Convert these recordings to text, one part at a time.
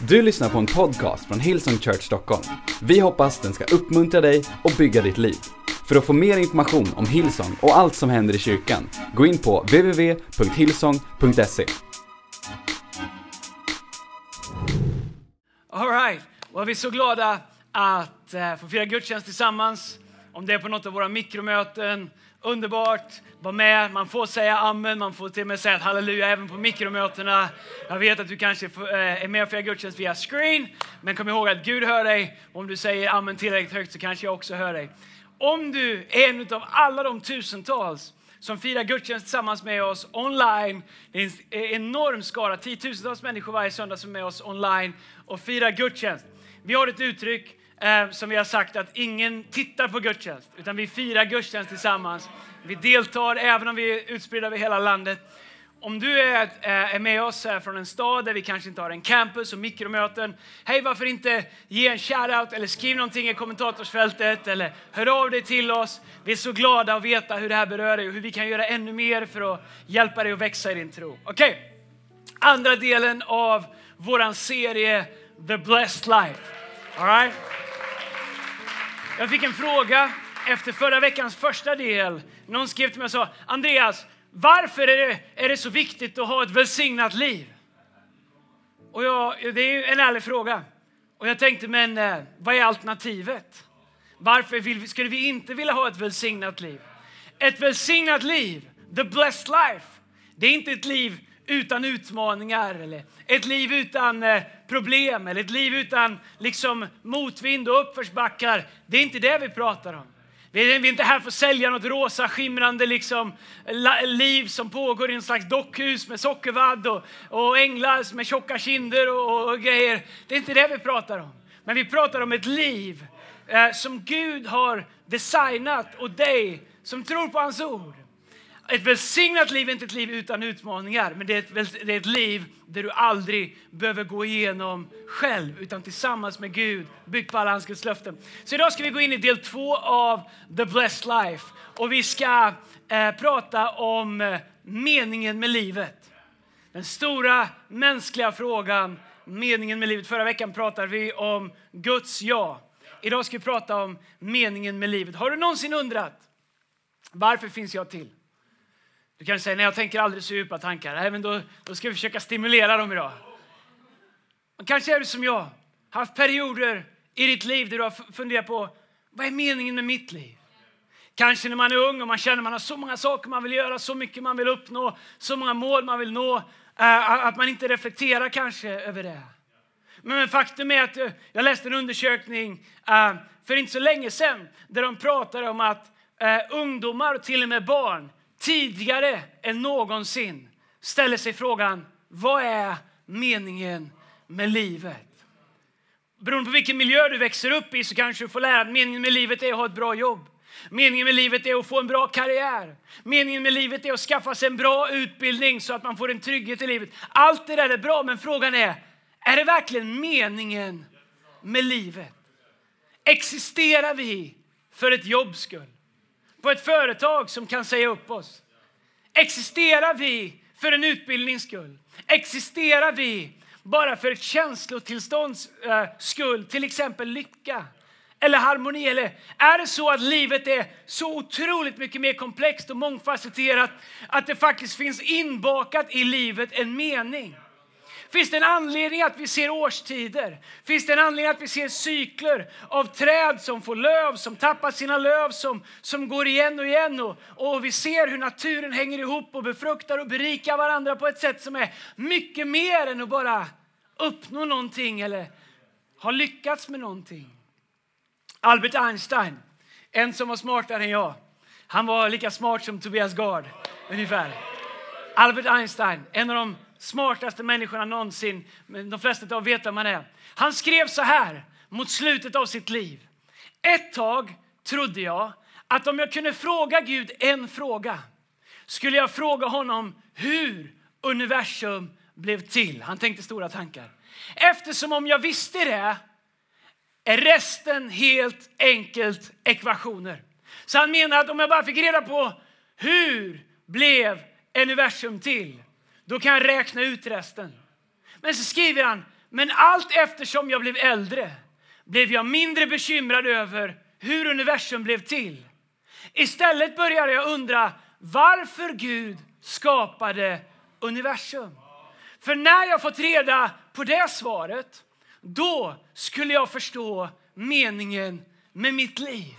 Du lyssnar på en podcast från Hillsong Church Stockholm. Vi hoppas den ska uppmuntra dig och bygga ditt liv. För att få mer information om Hillsong och allt som händer i kyrkan, gå in på www.hillsong.se. Alright, well, vi är så glada att eh, få fira gudstjänst tillsammans. Om det är på något av våra mikromöten, underbart. Var med, man får säga amen, man får till och med säga halleluja även på mikromötena. Jag vet att du kanske eh, är med och firar gudstjänst via screen, men kom ihåg att Gud hör dig. Om du säger amen tillräckligt högt så kanske jag också hör dig. Om du är en av alla de tusentals som firar gudstjänst tillsammans med oss online. Det är en eh, enorm skara, tiotusentals människor varje söndag som är med oss online och firar gudstjänst. Vi har ett uttryck eh, som vi har sagt att ingen tittar på gudstjänst, utan vi firar gudstjänst tillsammans. Vi deltar även om vi är utspridda över hela landet. Om du är, eh, är med oss från en stad där vi kanske inte har en campus och mikromöten, hej varför inte ge en shoutout eller skriv någonting i kommentatorsfältet eller hör av dig till oss. Vi är så glada att veta hur det här berör dig och hur vi kan göra ännu mer för att hjälpa dig att växa i din tro. Okej, okay. andra delen av våran serie The Blessed Life. All right? Jag fick en fråga efter förra veckans första del. Någon skrev till mig och sa, Andreas, varför är det, är det så viktigt att ha ett välsignat liv? Och jag, det är en ärlig fråga. Och jag tänkte, men eh, vad är alternativet? Varför vill, skulle vi inte vilja ha ett välsignat liv? Ett välsignat liv, the blessed life, det är inte ett liv utan utmaningar eller ett liv utan eh, problem eller ett liv utan liksom motvind och uppförsbackar. Det är inte det vi pratar om. Vi är inte här för att sälja något rosa skimrande liksom, liv som pågår i en slags dockhus med sockervadd och, och änglar med tjocka kinder och, och, grejer. Det är inte det vi pratar om. Men vi pratar om ett liv eh, som Gud har designat och dig som tror på hans ord. Ett välsignat liv är inte ett liv utan utmaningar, men det är, ett, det är ett liv där du aldrig behöver gå igenom själv, utan tillsammans med Gud, byggt på alla hans Guds löften. Så idag ska vi gå in i del två av The Blessed Life och vi ska eh, prata om eh, meningen med livet. Den stora mänskliga frågan, meningen med livet. Förra veckan pratade vi om Guds ja. Idag ska vi prata om meningen med livet. Har du någonsin undrat varför finns jag till? Du kanske säger, nej jag tänker aldrig så djupa tankar. Nej, men då, då ska vi försöka stimulera dem idag. Men kanske är du som jag, haft perioder i ditt liv där du har funderat på, vad är meningen med mitt liv? Kanske när man är ung och man känner att man har så många saker man vill göra, så mycket man vill uppnå, så många mål man vill nå, eh, att man inte reflekterar kanske över det. Men faktum är att eh, jag läste en undersökning eh, för inte så länge sedan där de pratade om att ungdomar och till och med barn tidigare än någonsin ställer sig frågan, vad är meningen med livet? Beroende på vilken miljö du växer upp i så kanske du får lära att meningen med livet är att ha ett bra jobb. Meningen med livet är att få en bra karriär. Meningen med livet är att skaffa sig en bra utbildning så att man får en trygghet i livet. Allt det där är bra, men frågan är, är det verkligen meningen med livet? Existerar vi för ett jobbs skull? På ett företag som kan säga upp oss? Existerar vi för en utbildnings skull? Existerar vi bara för ett känslotillstånds eh, skull, till exempel lycka eller harmoni? Eller är det så att livet är så otroligt mycket mer komplext och mångfacetterat att det faktiskt finns inbakat i livet en mening? Finns det en anledning att vi ser årstider? Finns det en anledning att vi ser cykler av träd som får löv, som tappar sina löv, som, som går igen och igen? Och, och vi ser hur naturen hänger ihop och befruktar och berikar varandra på ett sätt som är mycket mer än att bara uppnå någonting eller ha lyckats med någonting. Albert Einstein, en som var smartare än jag. Han var lika smart som Tobias Gard, ungefär. Albert Einstein, en av de smartaste människorna någonsin. De flesta av vet vem han är. Han skrev så här mot slutet av sitt liv. Ett tag trodde jag att om jag kunde fråga Gud en fråga skulle jag fråga honom hur universum blev till. Han tänkte stora tankar. Eftersom om jag visste det är resten helt enkelt ekvationer. Så han menar att om jag bara fick reda på hur blev universum till då kan jag räkna ut resten. Men så skriver han, Men allt eftersom jag blev äldre blev jag mindre bekymrad över hur universum blev till. Istället började jag undra varför Gud skapade universum. För när jag fått reda på det svaret, då skulle jag förstå meningen med mitt liv.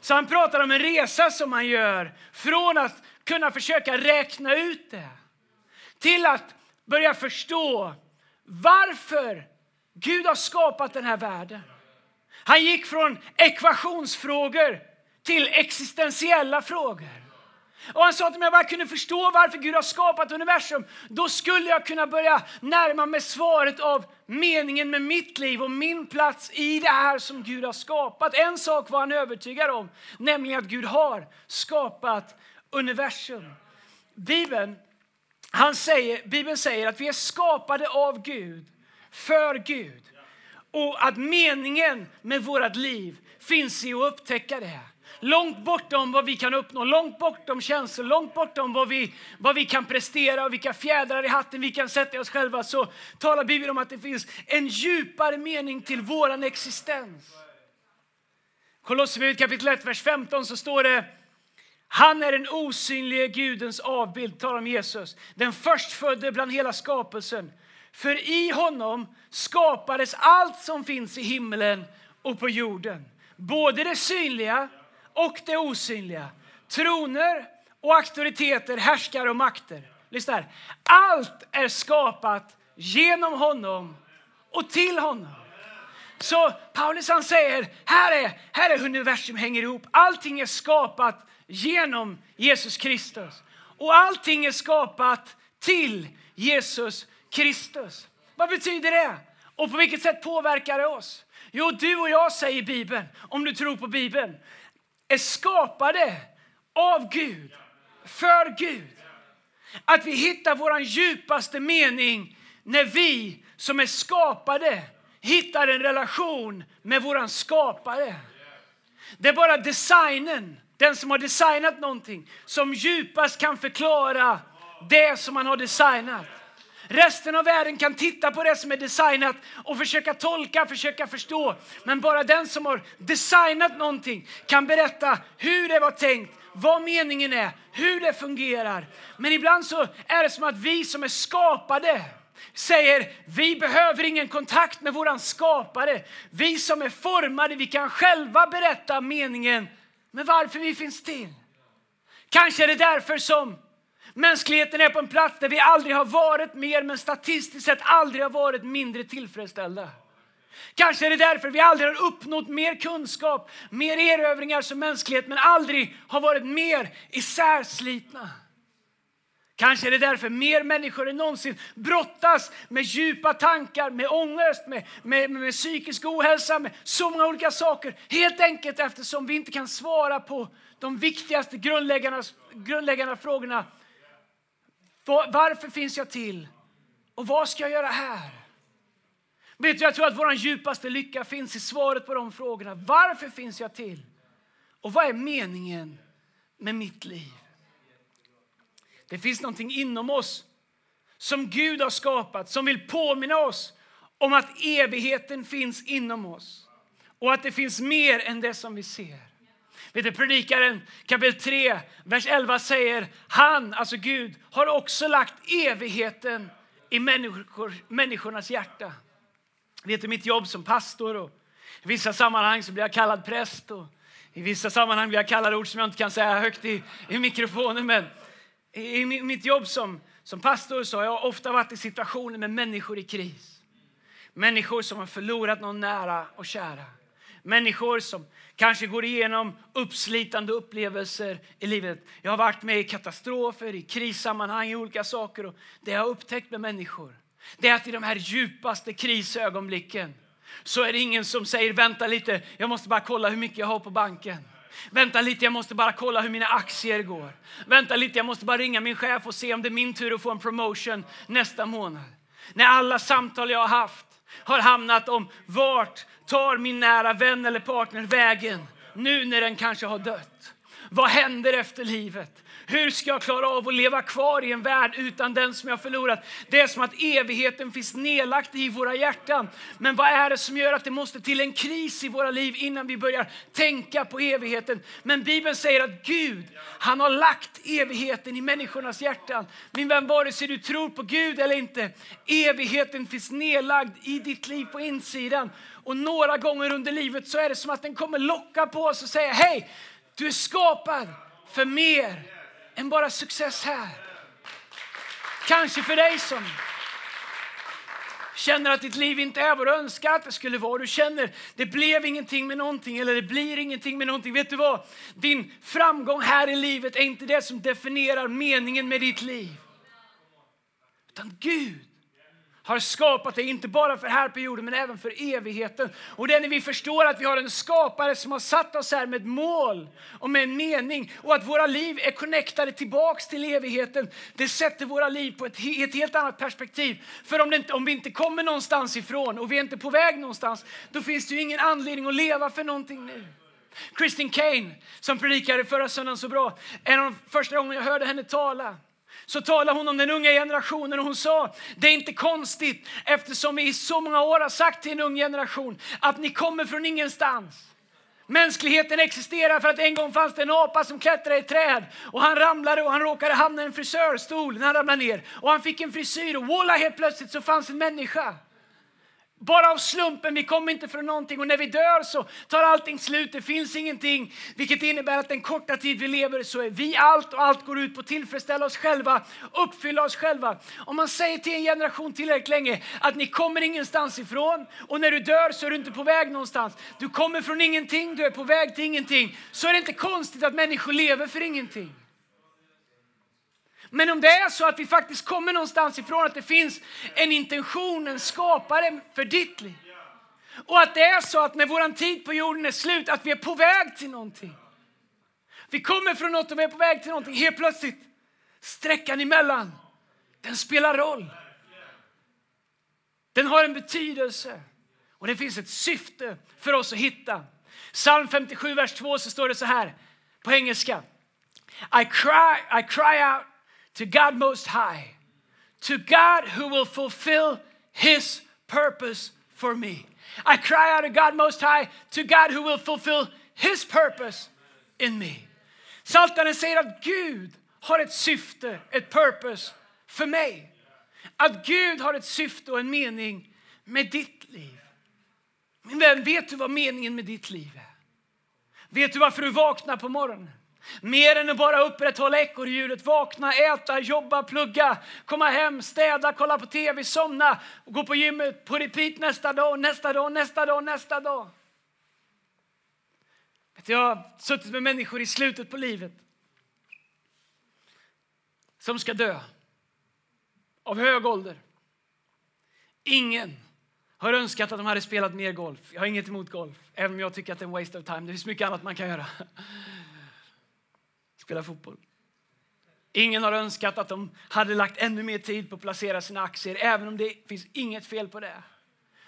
Så han pratar om en resa som han gör från att kunna försöka räkna ut det till att börja förstå varför Gud har skapat den här världen. Han gick från ekvationsfrågor till existentiella frågor. Och han sa att om jag bara kunde förstå varför Gud har skapat universum, då skulle jag kunna börja närma mig svaret av meningen med mitt liv och min plats i det här som Gud har skapat. En sak var han övertygad om, nämligen att Gud har skapat universum. Bibeln, han säger, Bibeln säger att vi är skapade av Gud, för Gud. Och att meningen med vårt liv finns i att upptäcka det. Långt bortom vad vi kan uppnå, långt bortom känslor, långt bortom vad vi, vad vi kan prestera och vilka fjädrar i hatten vi kan sätta i oss själva så talar Bibeln om att det finns en djupare mening till vår existens. Kolosserbrevet kapitel 1, vers 15 så står det han är den osynlige Gudens avbild, talar om Jesus, den förstfödde bland hela skapelsen. För i honom skapades allt som finns i himlen och på jorden. Både det synliga och det osynliga. Troner och auktoriteter, härskare och makter. Lyssna här. Allt är skapat genom honom och till honom. Så Paulus han säger, här är, här är universum hänger ihop. Allting är skapat genom Jesus Kristus. Och allting är skapat till Jesus Kristus. Vad betyder det? Och på vilket sätt påverkar det oss? Jo, du och jag, säger Bibeln, om du tror på Bibeln, är skapade av Gud, för Gud. Att vi hittar vår djupaste mening när vi som är skapade hittar en relation med vår skapare. Det är bara designen, den som har designat någonting, som djupast kan förklara det som man har designat. Resten av världen kan titta på det som är designat och försöka tolka, försöka förstå. Men bara den som har designat någonting kan berätta hur det var tänkt, vad meningen är, hur det fungerar. Men ibland så är det som att vi som är skapade säger vi behöver ingen kontakt med våran skapare. Vi som är formade, vi kan själva berätta meningen med varför vi finns till. Kanske är det därför som Mänskligheten är på en plats där vi aldrig har varit mer, men statistiskt sett aldrig har varit mindre tillfredsställda. Kanske är det därför vi aldrig har uppnått mer kunskap, mer erövringar som mänsklighet, men aldrig har varit mer isärslitna. Kanske är det därför mer människor än någonsin brottas med djupa tankar, med ångest, med, med, med psykisk ohälsa, med så många olika saker. Helt enkelt eftersom vi inte kan svara på de viktigaste grundläggande, grundläggande frågorna varför finns jag till? Och vad ska jag göra här? Vet du, jag tror att vår djupaste lycka finns i svaret på de frågorna. Varför finns jag till? Och vad är meningen med mitt liv? Det finns någonting inom oss som Gud har skapat som vill påminna oss om att evigheten finns inom oss och att det finns mer än det som vi ser. Vet du, predikaren kapitel 3, vers 11 säger han, alltså Gud, har också lagt evigheten i människor, människornas hjärta. Vet du, mitt jobb som pastor och i vissa sammanhang så blir jag kallad präst och i vissa sammanhang blir jag kallad ord som jag inte kan säga högt i, i mikrofonen. Men i, mitt jobb som, som pastor så har jag ofta varit i situationer med människor i kris. Människor som har förlorat någon nära och kära. Människor som kanske går igenom uppslitande upplevelser i livet. Jag har varit med i katastrofer, i krissammanhang, i olika saker. Och det jag har upptäckt med människor det är att i de här djupaste krisögonblicken så är det ingen som säger vänta lite, jag måste bara kolla hur mycket jag har på banken. Vänta lite, jag måste bara kolla hur mina aktier går. Vänta lite, jag måste bara ringa min chef och se om det är min tur att få en promotion nästa månad. När alla samtal jag har haft har hamnat om vart tar min nära vän eller partner vägen nu när den kanske har dött? Vad händer efter livet? Hur ska jag klara av att leva kvar i en värld utan den som jag förlorat? Det är som att evigheten finns nedlagt i våra hjärtan. Men vad är det som gör att det måste till en kris i våra liv innan vi börjar tänka på evigheten? Men Bibeln säger att Gud, han har lagt evigheten i människornas hjärtan. Min vän, vare sig du tror på Gud eller inte, evigheten finns nedlagd i ditt liv på insidan. Och några gånger under livet så är det som att den kommer locka på oss och säga hej, du är skapad för mer än bara success här. Kanske för dig som känner att ditt liv inte är vad du önskar att det skulle vara. Du känner det blev ingenting med någonting eller det blir ingenting med någonting. Vet du vad? Din framgång här i livet är inte det som definierar meningen med ditt liv. Utan Gud har skapat dig, inte bara för här på jorden men även för evigheten. Och det är när vi förstår att vi har en skapare som har satt oss här med ett mål och med en mening och att våra liv är connectade tillbaks till evigheten. Det sätter våra liv på ett, ett helt annat perspektiv. För om, inte, om vi inte kommer någonstans ifrån och vi är inte på väg någonstans, då finns det ju ingen anledning att leva för någonting nu. Kristin Kane som predikade förra söndagen så bra, en av de första gångerna jag hörde henne tala så talade hon om den unga generationen och hon sa det är inte konstigt eftersom vi i så många år har sagt till en ung generation att ni kommer från ingenstans. Mänskligheten existerar för att en gång fanns det en apa som klättrade i ett träd och han ramlade och han råkade hamna i en frisörstol när han ramlade ner och han fick en frisyr och voila helt plötsligt så fanns en människa. Bara av slumpen, vi kommer inte från någonting och när vi dör så tar allting slut, det finns ingenting. Vilket innebär att den korta tid vi lever så är vi allt och allt går ut på att tillfredsställa oss själva, uppfylla oss själva. Om man säger till en generation tillräckligt länge att ni kommer ingenstans ifrån och när du dör så är du inte på väg någonstans. Du kommer från ingenting, du är på väg till ingenting. Så är det inte konstigt att människor lever för ingenting. Men om det är så att vi faktiskt kommer någonstans ifrån att det finns en intention, en skapare för ditt liv. Och att det är så att när vår tid på jorden är slut, att vi är på väg till någonting. Vi kommer från något och vi är på väg till någonting. Helt plötsligt, sträckan emellan, den spelar roll. Den har en betydelse och det finns ett syfte för oss att hitta. Psalm 57, vers 2 så står det så här på engelska. I cry, I cry out to God Most High, to God who will fulfill His purpose for me. I cry out to God Most High, to God who will fulfill His purpose in me. Saltaren säger att Gud har ett syfte, ett purpose för mig. Att Gud har ett syfte och en mening med ditt liv. Min vän, vet du vad meningen med ditt liv är? Vet du varför du vaknar på morgonen? Mer än att bara upprätthålla ekorrhjulet, vakna, äta, jobba, plugga, komma hem, städa, kolla på tv, somna och gå på gymmet på repeat nästa dag, nästa dag, nästa dag, nästa dag. Jag har suttit med människor i slutet på livet som ska dö av hög ålder. Ingen har önskat att de hade spelat mer golf. Jag har inget emot golf, även om jag tycker att det är en waste of time. Det finns mycket annat man kan göra spela fotboll. Ingen har önskat att de hade lagt ännu mer tid på att placera sina aktier, även om det finns inget fel på det.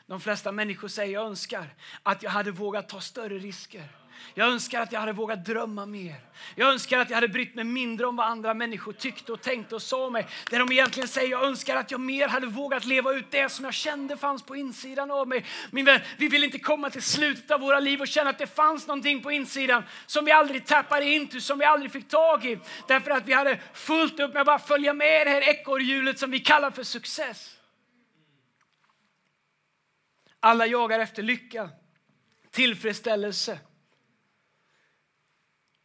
De flesta människor säger jag önskar att jag hade vågat ta större risker. Jag önskar att jag hade vågat drömma mer. Jag önskar att jag hade brytt mig mindre om vad andra människor tyckte och tänkte och sa mig. Det de egentligen säger, jag önskar att jag mer hade vågat leva ut det som jag kände fanns på insidan av mig. Min vän, vi vill inte komma till slutet av våra liv och känna att det fanns någonting på insidan som vi aldrig tappade in till, som vi aldrig fick tag i. Därför att vi hade fullt upp med att bara följa med det här ekorrhjulet som vi kallar för success. Alla jagar efter lycka, tillfredsställelse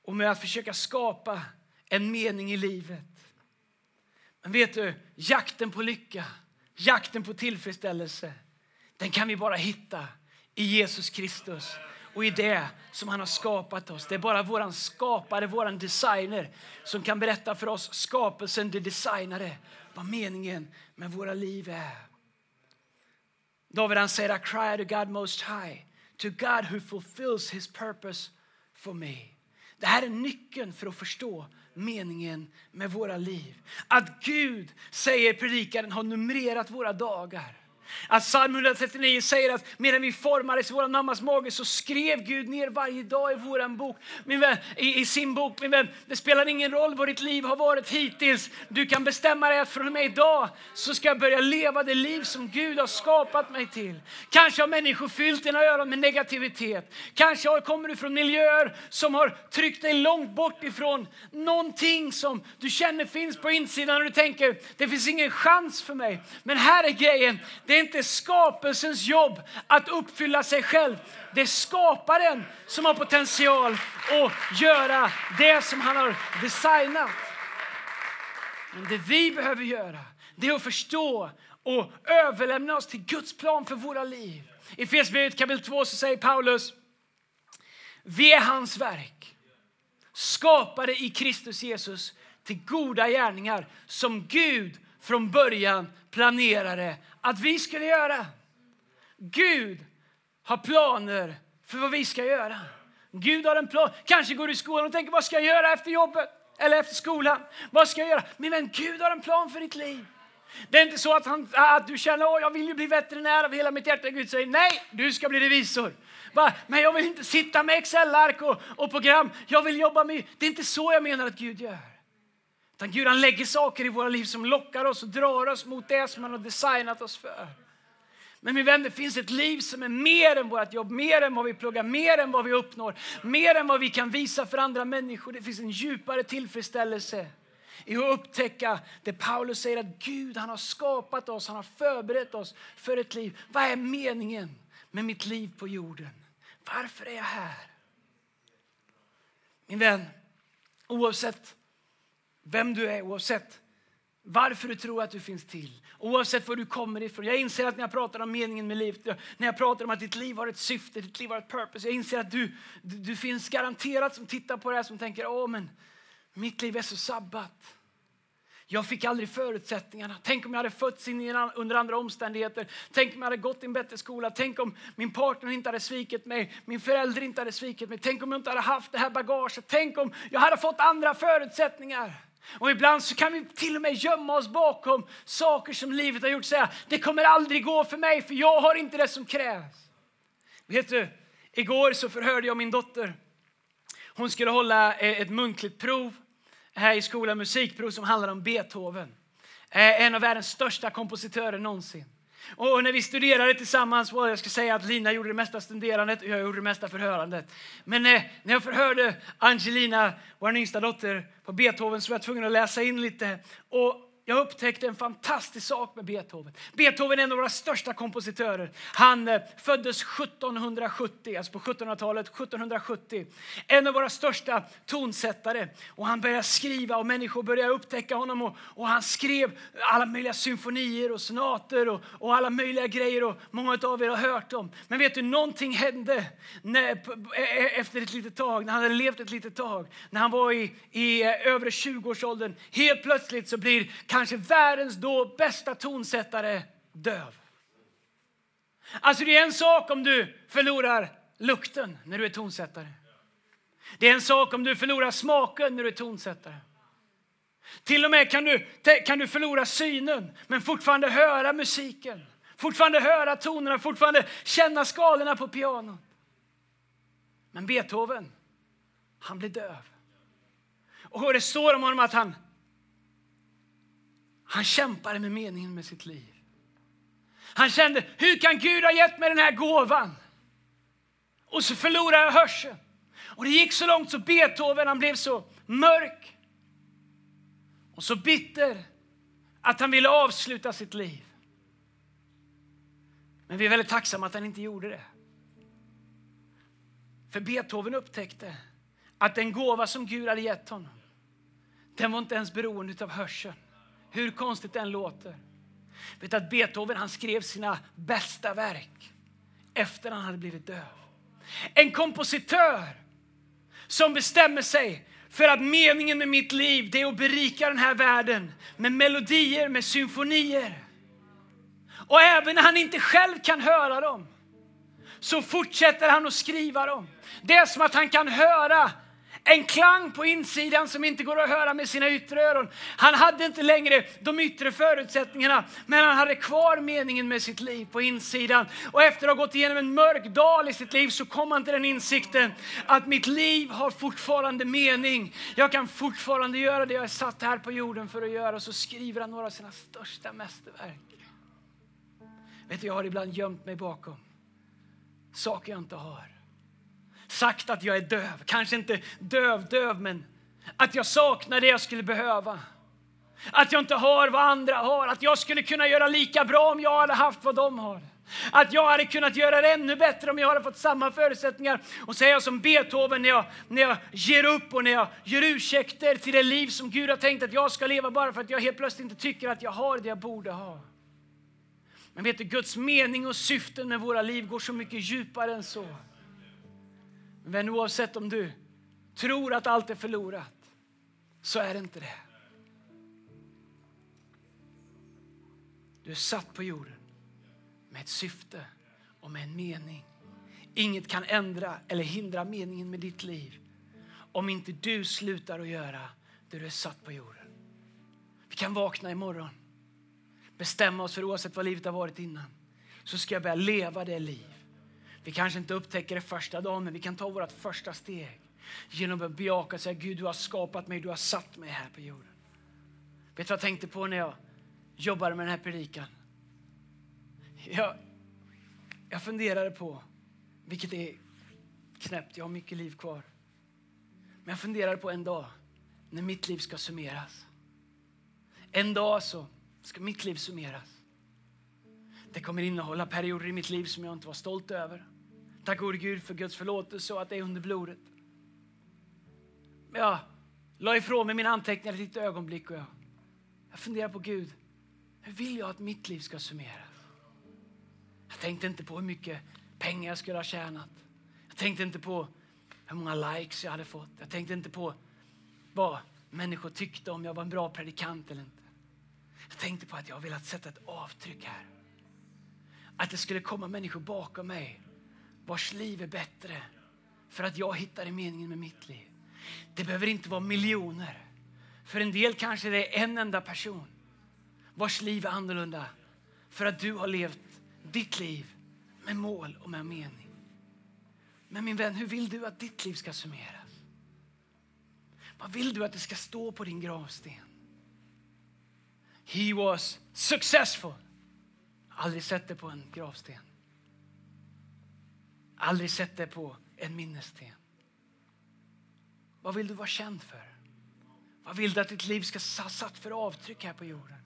och med att försöka skapa en mening i livet. Men vet du, jakten på lycka, jakten på tillfredsställelse, den kan vi bara hitta i Jesus Kristus och i det som han har skapat oss. Det är bara våran skapare, våran designer som kan berätta för oss, skapelsen, det designade, vad meningen med våra liv är. David han säger, I cry to God most high, to God who fulfills his purpose for me. Det här är nyckeln för att förstå meningen med våra liv. Att Gud, säger predikaren, har numrerat våra dagar. Att psalm 139 säger att medan vi formades i vår mammas mage så skrev Gud ner varje dag i våran bok, min vän, i, i, sin bok. Min vän, det spelar ingen roll vad ditt liv har varit hittills. Du kan bestämma dig att från och med idag så ska jag börja leva det liv som Gud har skapat mig till. Kanske har människor fyllt dina öron med negativitet. Kanske kommer du från miljöer som har tryckt dig långt bort ifrån någonting som du känner finns på insidan och du tänker det finns ingen chans för mig. Men här är grejen, det är inte skapelsens jobb att uppfylla sig själv. Det är skaparen som har potential att göra det som han har designat. Men det vi behöver göra det är att förstå och överlämna oss till Guds plan för våra liv. I Efesierbrevet kapitel 2 så säger Paulus, vi är hans verk, skapade i Kristus Jesus till goda gärningar som Gud från början planerade att vi skulle göra. Gud har planer för vad vi ska göra. Gud har en plan. Kanske går du i skolan och tänker vad ska jag göra efter jobbet eller efter skolan? Vad ska jag göra? Min vän, Gud har en plan för ditt liv. Det är inte så att, han, att du känner att jag vill bli veterinär av hela mitt hjärta. Gud säger nej, du ska bli revisor. Men jag vill inte sitta med Excel-ark och, och program. Jag vill jobba med... Det är inte så jag menar att Gud gör. Utan Gud han lägger saker i våra liv som lockar oss och drar oss mot det som han har designat oss för. Men min vän, det finns ett liv som är mer än vårt jobb, mer än vad vi pluggar, mer än vad vi uppnår, mer än vad vi kan visa för andra människor. Det finns en djupare tillfredsställelse i att upptäcka det Paulus säger att Gud han har skapat oss, han har förberett oss för ett liv. Vad är meningen med mitt liv på jorden? Varför är jag här? Min vän, oavsett vem du är, oavsett varför du tror att du finns till, oavsett var du kommer ifrån. Jag inser att när jag pratar om meningen med livet, när jag pratar om att ditt liv har ett syfte, ditt liv har ett purpose. Jag inser att du, du, du finns garanterat som tittar på det här som tänker, åh men mitt liv är så sabbat. Jag fick aldrig förutsättningarna. Tänk om jag hade fötts in under andra omständigheter. Tänk om jag hade gått i en bättre skola. Tänk om min partner inte hade svikit mig. Min förälder inte hade svikit mig. Tänk om jag inte hade haft det här bagaget. Tänk om jag hade fått andra förutsättningar. Och ibland så kan vi till och med gömma oss bakom saker som livet har gjort. Säga, det kommer aldrig gå för mig för jag har inte det som krävs. Vet du, igår så förhörde jag min dotter. Hon skulle hålla eh, ett muntligt prov här i skolan, musikprov som handlar om Beethoven. Eh, en av världens största kompositörer någonsin. Och när vi studerade tillsammans, well, jag ska säga att Lina gjorde det mesta studerandet och jag gjorde det mesta förhörandet. Men eh, när jag förhörde Angelina, vår yngsta dotter, på Beethoven så var jag tvungen att läsa in lite. Och jag upptäckte en fantastisk sak med Beethoven. Beethoven är en av våra största kompositörer. Han eh, föddes 1770, alltså på 1700-talet. 1770. En av våra största tonsättare. Och han började skriva och människor började upptäcka honom. Och, och han skrev alla möjliga symfonier och sonater och, och, alla möjliga grejer. Och många av er har hört dem. Men vet du, någonting hände när, e, e, efter ett litet tag, när han hade levt ett litet tag. När han var i, i eh, övre 20-årsåldern. Helt plötsligt så blir kanske världens då bästa tonsättare döv. Alltså det är en sak om du förlorar lukten när du är tonsättare. Det är en sak om du förlorar smaken när du är tonsättare. Till och med kan du, kan du förlora synen men fortfarande höra musiken. Fortfarande höra tonerna, fortfarande känna skalorna på pianot. Men Beethoven, han blir döv. Och det står om honom att han han kämpade med meningen med sitt liv. Han kände, hur kan Gud ha gett mig den här gåvan? Och så förlorade jag hörseln. Och det gick så långt så Beethoven han blev så mörk och så bitter att han ville avsluta sitt liv. Men vi är väldigt tacksamma att han inte gjorde det. För Beethoven upptäckte att den gåva som Gud hade gett honom, den var inte ens beroende av hörseln. Hur konstigt den låter. Vet att Beethoven han skrev sina bästa verk efter han hade blivit döv. En kompositör som bestämmer sig för att meningen med mitt liv det är att berika den här världen med melodier, med symfonier. Och även när han inte själv kan höra dem så fortsätter han att skriva dem. Det är som att han kan höra en klang på insidan som inte går att höra med sina yttre öron. Han hade inte längre de yttre förutsättningarna, men han hade kvar meningen med sitt liv på insidan. Och efter att ha gått igenom en mörk dal i sitt liv så kom han till den insikten att mitt liv har fortfarande mening. Jag kan fortfarande göra det jag är satt här på jorden för att göra. Och så skriver han några av sina största mästerverk. Vet du, jag har ibland gömt mig bakom saker jag inte har. Sagt att jag är döv, kanske inte döv, döv, men att jag saknar det jag skulle behöva. Att jag inte har vad andra har, att jag skulle kunna göra lika bra om jag hade haft vad de har. Att jag hade kunnat göra det ännu bättre om jag hade fått samma förutsättningar. Och säga som Beethoven när jag, när jag ger upp och när jag gör ursäkter till det liv som Gud har tänkt att jag ska leva bara för att jag helt plötsligt inte tycker att jag har det jag borde ha. Men vet du, Guds mening och syften med våra liv går så mycket djupare än så. Men oavsett om du tror att allt är förlorat, så är det inte det. Du är satt på jorden med ett syfte och med en mening. Inget kan ändra eller hindra meningen med ditt liv om inte du slutar att göra det du är satt på jorden. Vi kan vakna imorgon bestämma oss för oavsett vad livet har varit innan, så ska jag börja leva det liv. Vi kanske inte upptäcker det första dagen, men vi kan ta vårt första steg genom att bejaka och säga Gud, du har skapat mig, du har satt mig här på jorden. Vet du vad jag tänkte på när jag jobbade med den här predikan? Jag, jag funderade på, vilket är knäppt, jag har mycket liv kvar. Men jag funderade på en dag när mitt liv ska summeras. En dag så ska mitt liv summeras. Det kommer innehålla perioder i mitt liv som jag inte var stolt över. Tack gode Gud för Guds förlåtelse och att det är under blodet. Jag la ifrån mig mina anteckningar ett litet ögonblick och jag, jag funderar på Gud, hur vill jag att mitt liv ska summeras? Jag tänkte inte på hur mycket pengar jag skulle ha tjänat. Jag tänkte inte på hur många likes jag hade fått. Jag tänkte inte på vad människor tyckte om jag var en bra predikant eller inte. Jag tänkte på att jag velat sätta ett avtryck här. Att det skulle komma människor bakom mig vars liv är bättre för att jag hittade meningen med mitt liv. Det behöver inte vara miljoner. För en del kanske det är en enda person vars liv är annorlunda för att du har levt ditt liv med mål och med mening. Men min vän, hur vill du att ditt liv ska summeras? Vad vill du att det ska stå på din gravsten? He was successful. Aldrig sett det på en gravsten. Aldrig sett det på en minnessten. Vad vill du vara känd för? Vad vill du att ditt liv ska satt för avtryck här på jorden?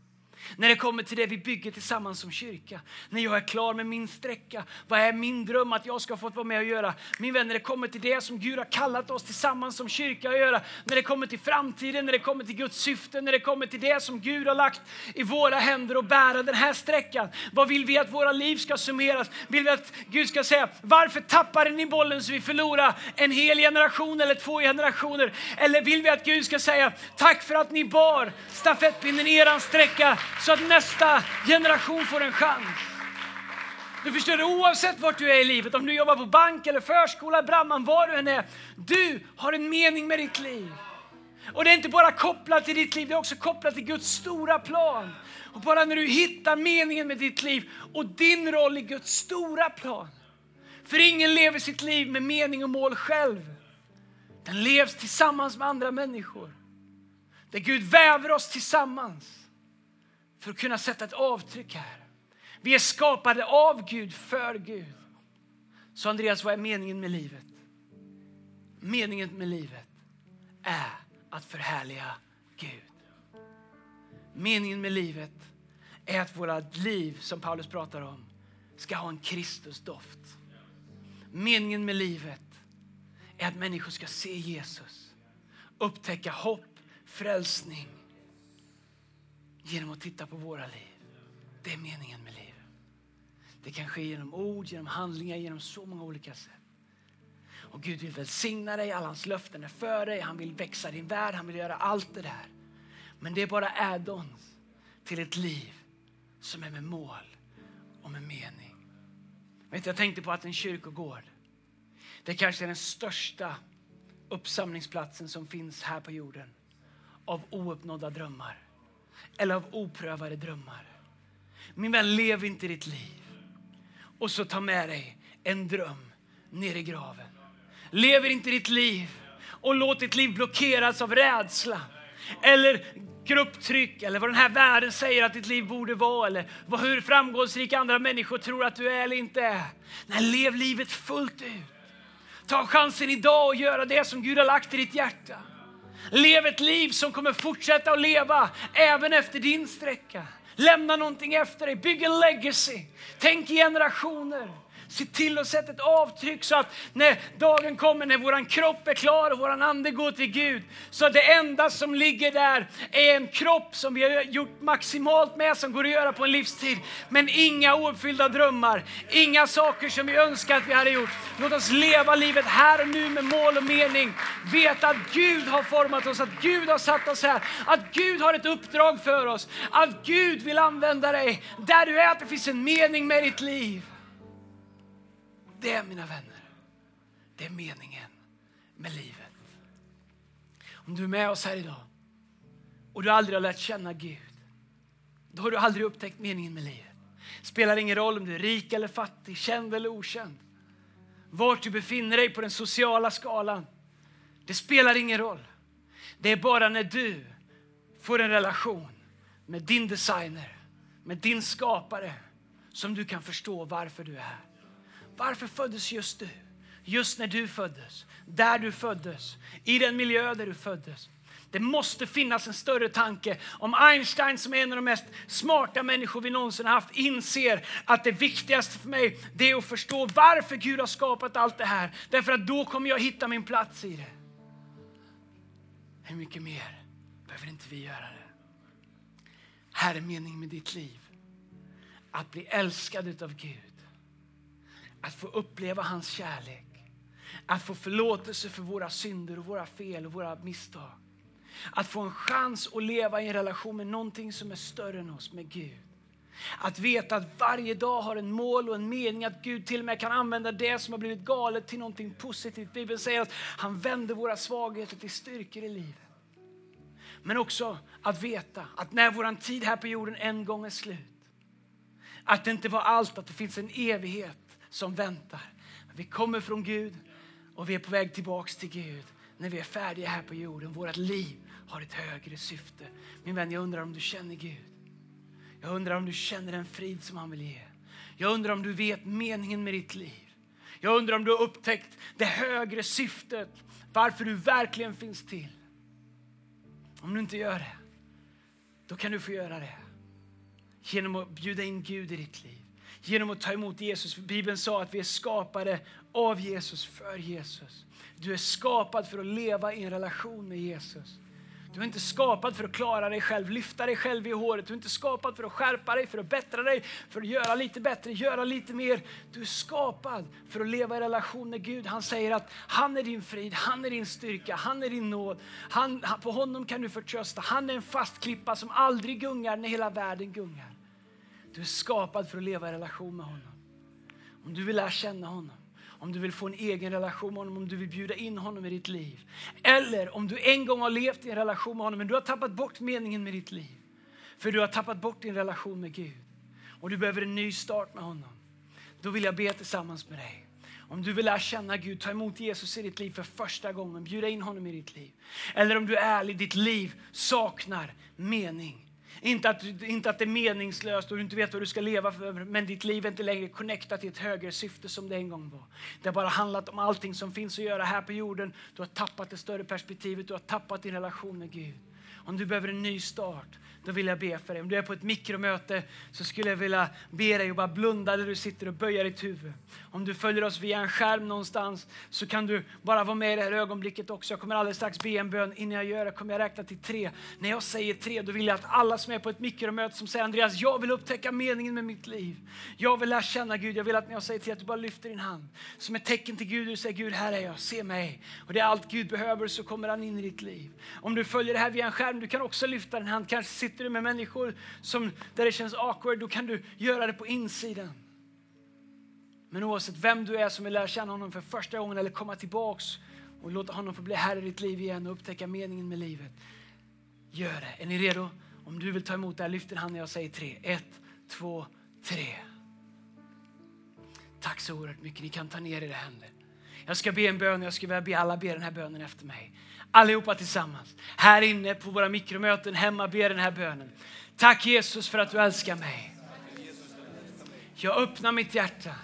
När det kommer till det vi bygger tillsammans som kyrka. När jag är klar med min sträcka. Vad är min dröm att jag ska få vara med och göra? Min vän, när det kommer till det som Gud har kallat oss tillsammans som kyrka att göra. När det kommer till framtiden, när det kommer till Guds syfte, när det kommer till det som Gud har lagt i våra händer och bära den här sträckan. Vad vill vi att våra liv ska summeras? Vill vi att Gud ska säga, varför tappade ni bollen så vi förlorade en hel generation eller två generationer? Eller vill vi att Gud ska säga, tack för att ni bar stafettpinnen i eran sträcka så att nästa generation får en chans. Du förstår det, oavsett vart du är i livet, om du jobbar på bank eller förskola, brandman, var du än är. Du har en mening med ditt liv. Och det är inte bara kopplat till ditt liv, det är också kopplat till Guds stora plan. Och bara när du hittar meningen med ditt liv och din roll i Guds stora plan. För ingen lever sitt liv med mening och mål själv. Den levs tillsammans med andra människor. Där Gud väver oss tillsammans för att kunna sätta ett avtryck här. Vi är skapade av Gud, för Gud. Så Andreas, vad är meningen med livet? Meningen med livet är att förhärliga Gud. Meningen med livet är att våra liv, som Paulus pratar om, ska ha en Kristusdoft. Meningen med livet är att människor ska se Jesus, upptäcka hopp, frälsning genom att titta på våra liv. Det är meningen med livet. Det kan ske genom ord, genom handlingar, genom så många olika sätt. Och Gud vill välsigna dig, alla hans löften är för dig, han vill växa din värld, han vill göra allt det där. Men det är bara add-ons till ett liv som är med mål och med mening. Vet, jag tänkte på att en kyrkogård, det kanske är den största uppsamlingsplatsen som finns här på jorden av ouppnådda drömmar eller av oprövade drömmar. Min vän, lev inte ditt liv och så ta med dig en dröm ner i graven. Lever inte ditt liv och låt ditt liv blockeras av rädsla eller grupptryck eller vad den här världen säger att ditt liv borde vara eller vad, hur framgångsrika andra människor tror att du är eller inte är. Nej, lev livet fullt ut. Ta chansen idag och göra det som Gud har lagt i ditt hjärta. Lev ett liv som kommer fortsätta att leva även efter din sträcka. Lämna någonting efter dig, bygg en legacy. Tänk i generationer. Se till att sätta ett avtryck så att när dagen kommer, när våran kropp är klar och våran ande går till Gud, så att det enda som ligger där är en kropp som vi har gjort maximalt med, som går att göra på en livstid. Men inga ouppfyllda drömmar, inga saker som vi önskar att vi hade gjort. Låt oss leva livet här och nu med mål och mening. Veta att Gud har format oss, att Gud har satt oss här, att Gud har ett uppdrag för oss, att Gud vill använda dig där du är, att det finns en mening med ditt liv. Det, mina vänner, det är meningen med livet. Om du är med oss här idag och du aldrig har lärt känna Gud, då har du aldrig upptäckt meningen med livet. Spelar ingen roll om du är rik eller fattig, känd eller okänd. Vart du befinner dig på den sociala skalan. Det spelar ingen roll. Det är bara när du får en relation med din designer, med din skapare, som du kan förstå varför du är här. Varför föddes just du? Just när du föddes, där du föddes, i den miljö där du föddes. Det måste finnas en större tanke. Om Einstein som är en av de mest smarta människor vi någonsin haft inser att det viktigaste för mig det är att förstå varför Gud har skapat allt det här. Därför att då kommer jag hitta min plats i det. Hur mycket mer behöver inte vi göra det? Här är meningen med ditt liv. Att bli älskad av Gud att få uppleva hans kärlek. Att få förlåtelse för våra synder och våra fel och våra misstag. Att få en chans att leva i en relation med någonting som är större än oss, med Gud. Att veta att varje dag har en mål och en mening, att Gud till och med kan använda det som har blivit galet till någonting positivt. Bibeln säger att han vänder våra svagheter till styrkor i livet. Men också att veta att när vår tid här på jorden en gång är slut, att det inte var allt, att det finns en evighet som väntar. Vi kommer från Gud och vi är på väg tillbaks till Gud när vi är färdiga här på jorden. Vårt liv har ett högre syfte. Min vän, jag undrar om du känner Gud. Jag undrar om du känner den frid som han vill ge. Jag undrar om du vet meningen med ditt liv. Jag undrar om du har upptäckt det högre syftet, varför du verkligen finns till. Om du inte gör det, då kan du få göra det genom att bjuda in Gud i ditt liv genom att ta emot Jesus. Bibeln sa att vi är skapade av Jesus, för Jesus. Du är skapad för att leva i en relation med Jesus. Du är inte skapad för att klara dig själv, lyfta dig själv i håret. Du är inte skapad för att skärpa dig, för att bättra dig, för att göra lite bättre, göra lite mer. Du är skapad för att leva i relation med Gud. Han säger att han är din frid, han är din styrka, han är din nåd. Han, på honom kan du förtrösta. Han är en fast klippa som aldrig gungar när hela världen gungar. Du är skapad för att leva i relation med honom. Om du vill lära känna honom, om du vill få en egen relation med honom, om du vill bjuda in honom i ditt liv. Eller om du en gång har levt i en relation med honom men du har tappat bort meningen med ditt liv. För du har tappat bort din relation med Gud. Och du behöver en ny start med honom. Då vill jag be tillsammans med dig. Om du vill lära känna Gud, ta emot Jesus i ditt liv för första gången, bjuda in honom i ditt liv. Eller om du är ärlig, ditt liv saknar mening. Inte att, inte att det är meningslöst och du inte vet vad du ska leva för, men ditt liv är inte längre connectat till ett högre syfte som det en gång var. Det har bara handlat om allting som finns att göra här på jorden. Du har tappat det större perspektivet, du har tappat din relation med Gud. Om du behöver en ny start, då vill jag be för dig. Om du är på ett mikromöte så skulle jag vilja be dig att bara blunda där du sitter och böja ditt huvud. Om du följer oss via en skärm någonstans så kan du bara vara med i det här ögonblicket också. Jag kommer alldeles strax be en bön. Innan jag gör det kommer jag räkna till tre. När jag säger tre då vill jag att alla som är på ett mikromöte som säger Andreas, jag vill upptäcka meningen med mitt liv. Jag vill lära känna Gud. Jag vill att när jag säger till att du bara lyfter din hand som ett tecken till Gud. Du säger Gud, här är jag, se mig. Och det är allt Gud behöver så kommer han in i ditt liv. Om du följer det här via en skärm, du kan också lyfta din hand. Kanske sitter du med människor som, där det känns awkward, då kan du göra det på insidan. Men oavsett vem du är som vill lära känna honom för första gången eller komma tillbaks och låta honom få bli herre i ditt liv igen och upptäcka meningen med livet. Gör det. Är ni redo? Om du vill ta emot det här, lyft din hand när jag säger tre. Ett, två, tre. Tack så oerhört mycket. Ni kan ta ner era händer. Jag ska be en bön och jag skulle vilja be alla be den här bönen efter mig. Allihopa tillsammans. Här inne på våra mikromöten hemma ber den här bönen. Tack Jesus för att du älskar mig. Jag öppnar mitt hjärta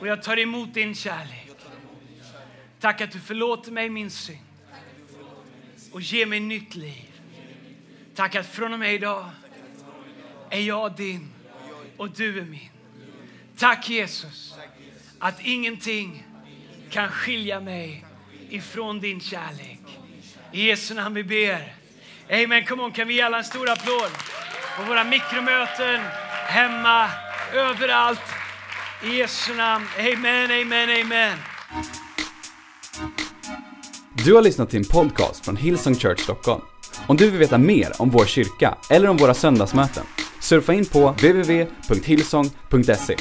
och jag tar emot din kärlek. Tack att du förlåter mig min synd och ger mig nytt liv. Tack att från och med idag är jag din och du är min. Tack Jesus att ingenting kan skilja mig ifrån din kärlek. I Jesu namn vi ber. Amen. Come on, kan vi ge alla en stor applåd? På våra mikromöten, hemma, överallt. I Jesu namn. Amen, amen, amen. Du har lyssnat till en podcast från Hillsong Church Stockholm. Om du vill veta mer om vår kyrka eller om våra söndagsmöten, surfa in på www.hillsong.se.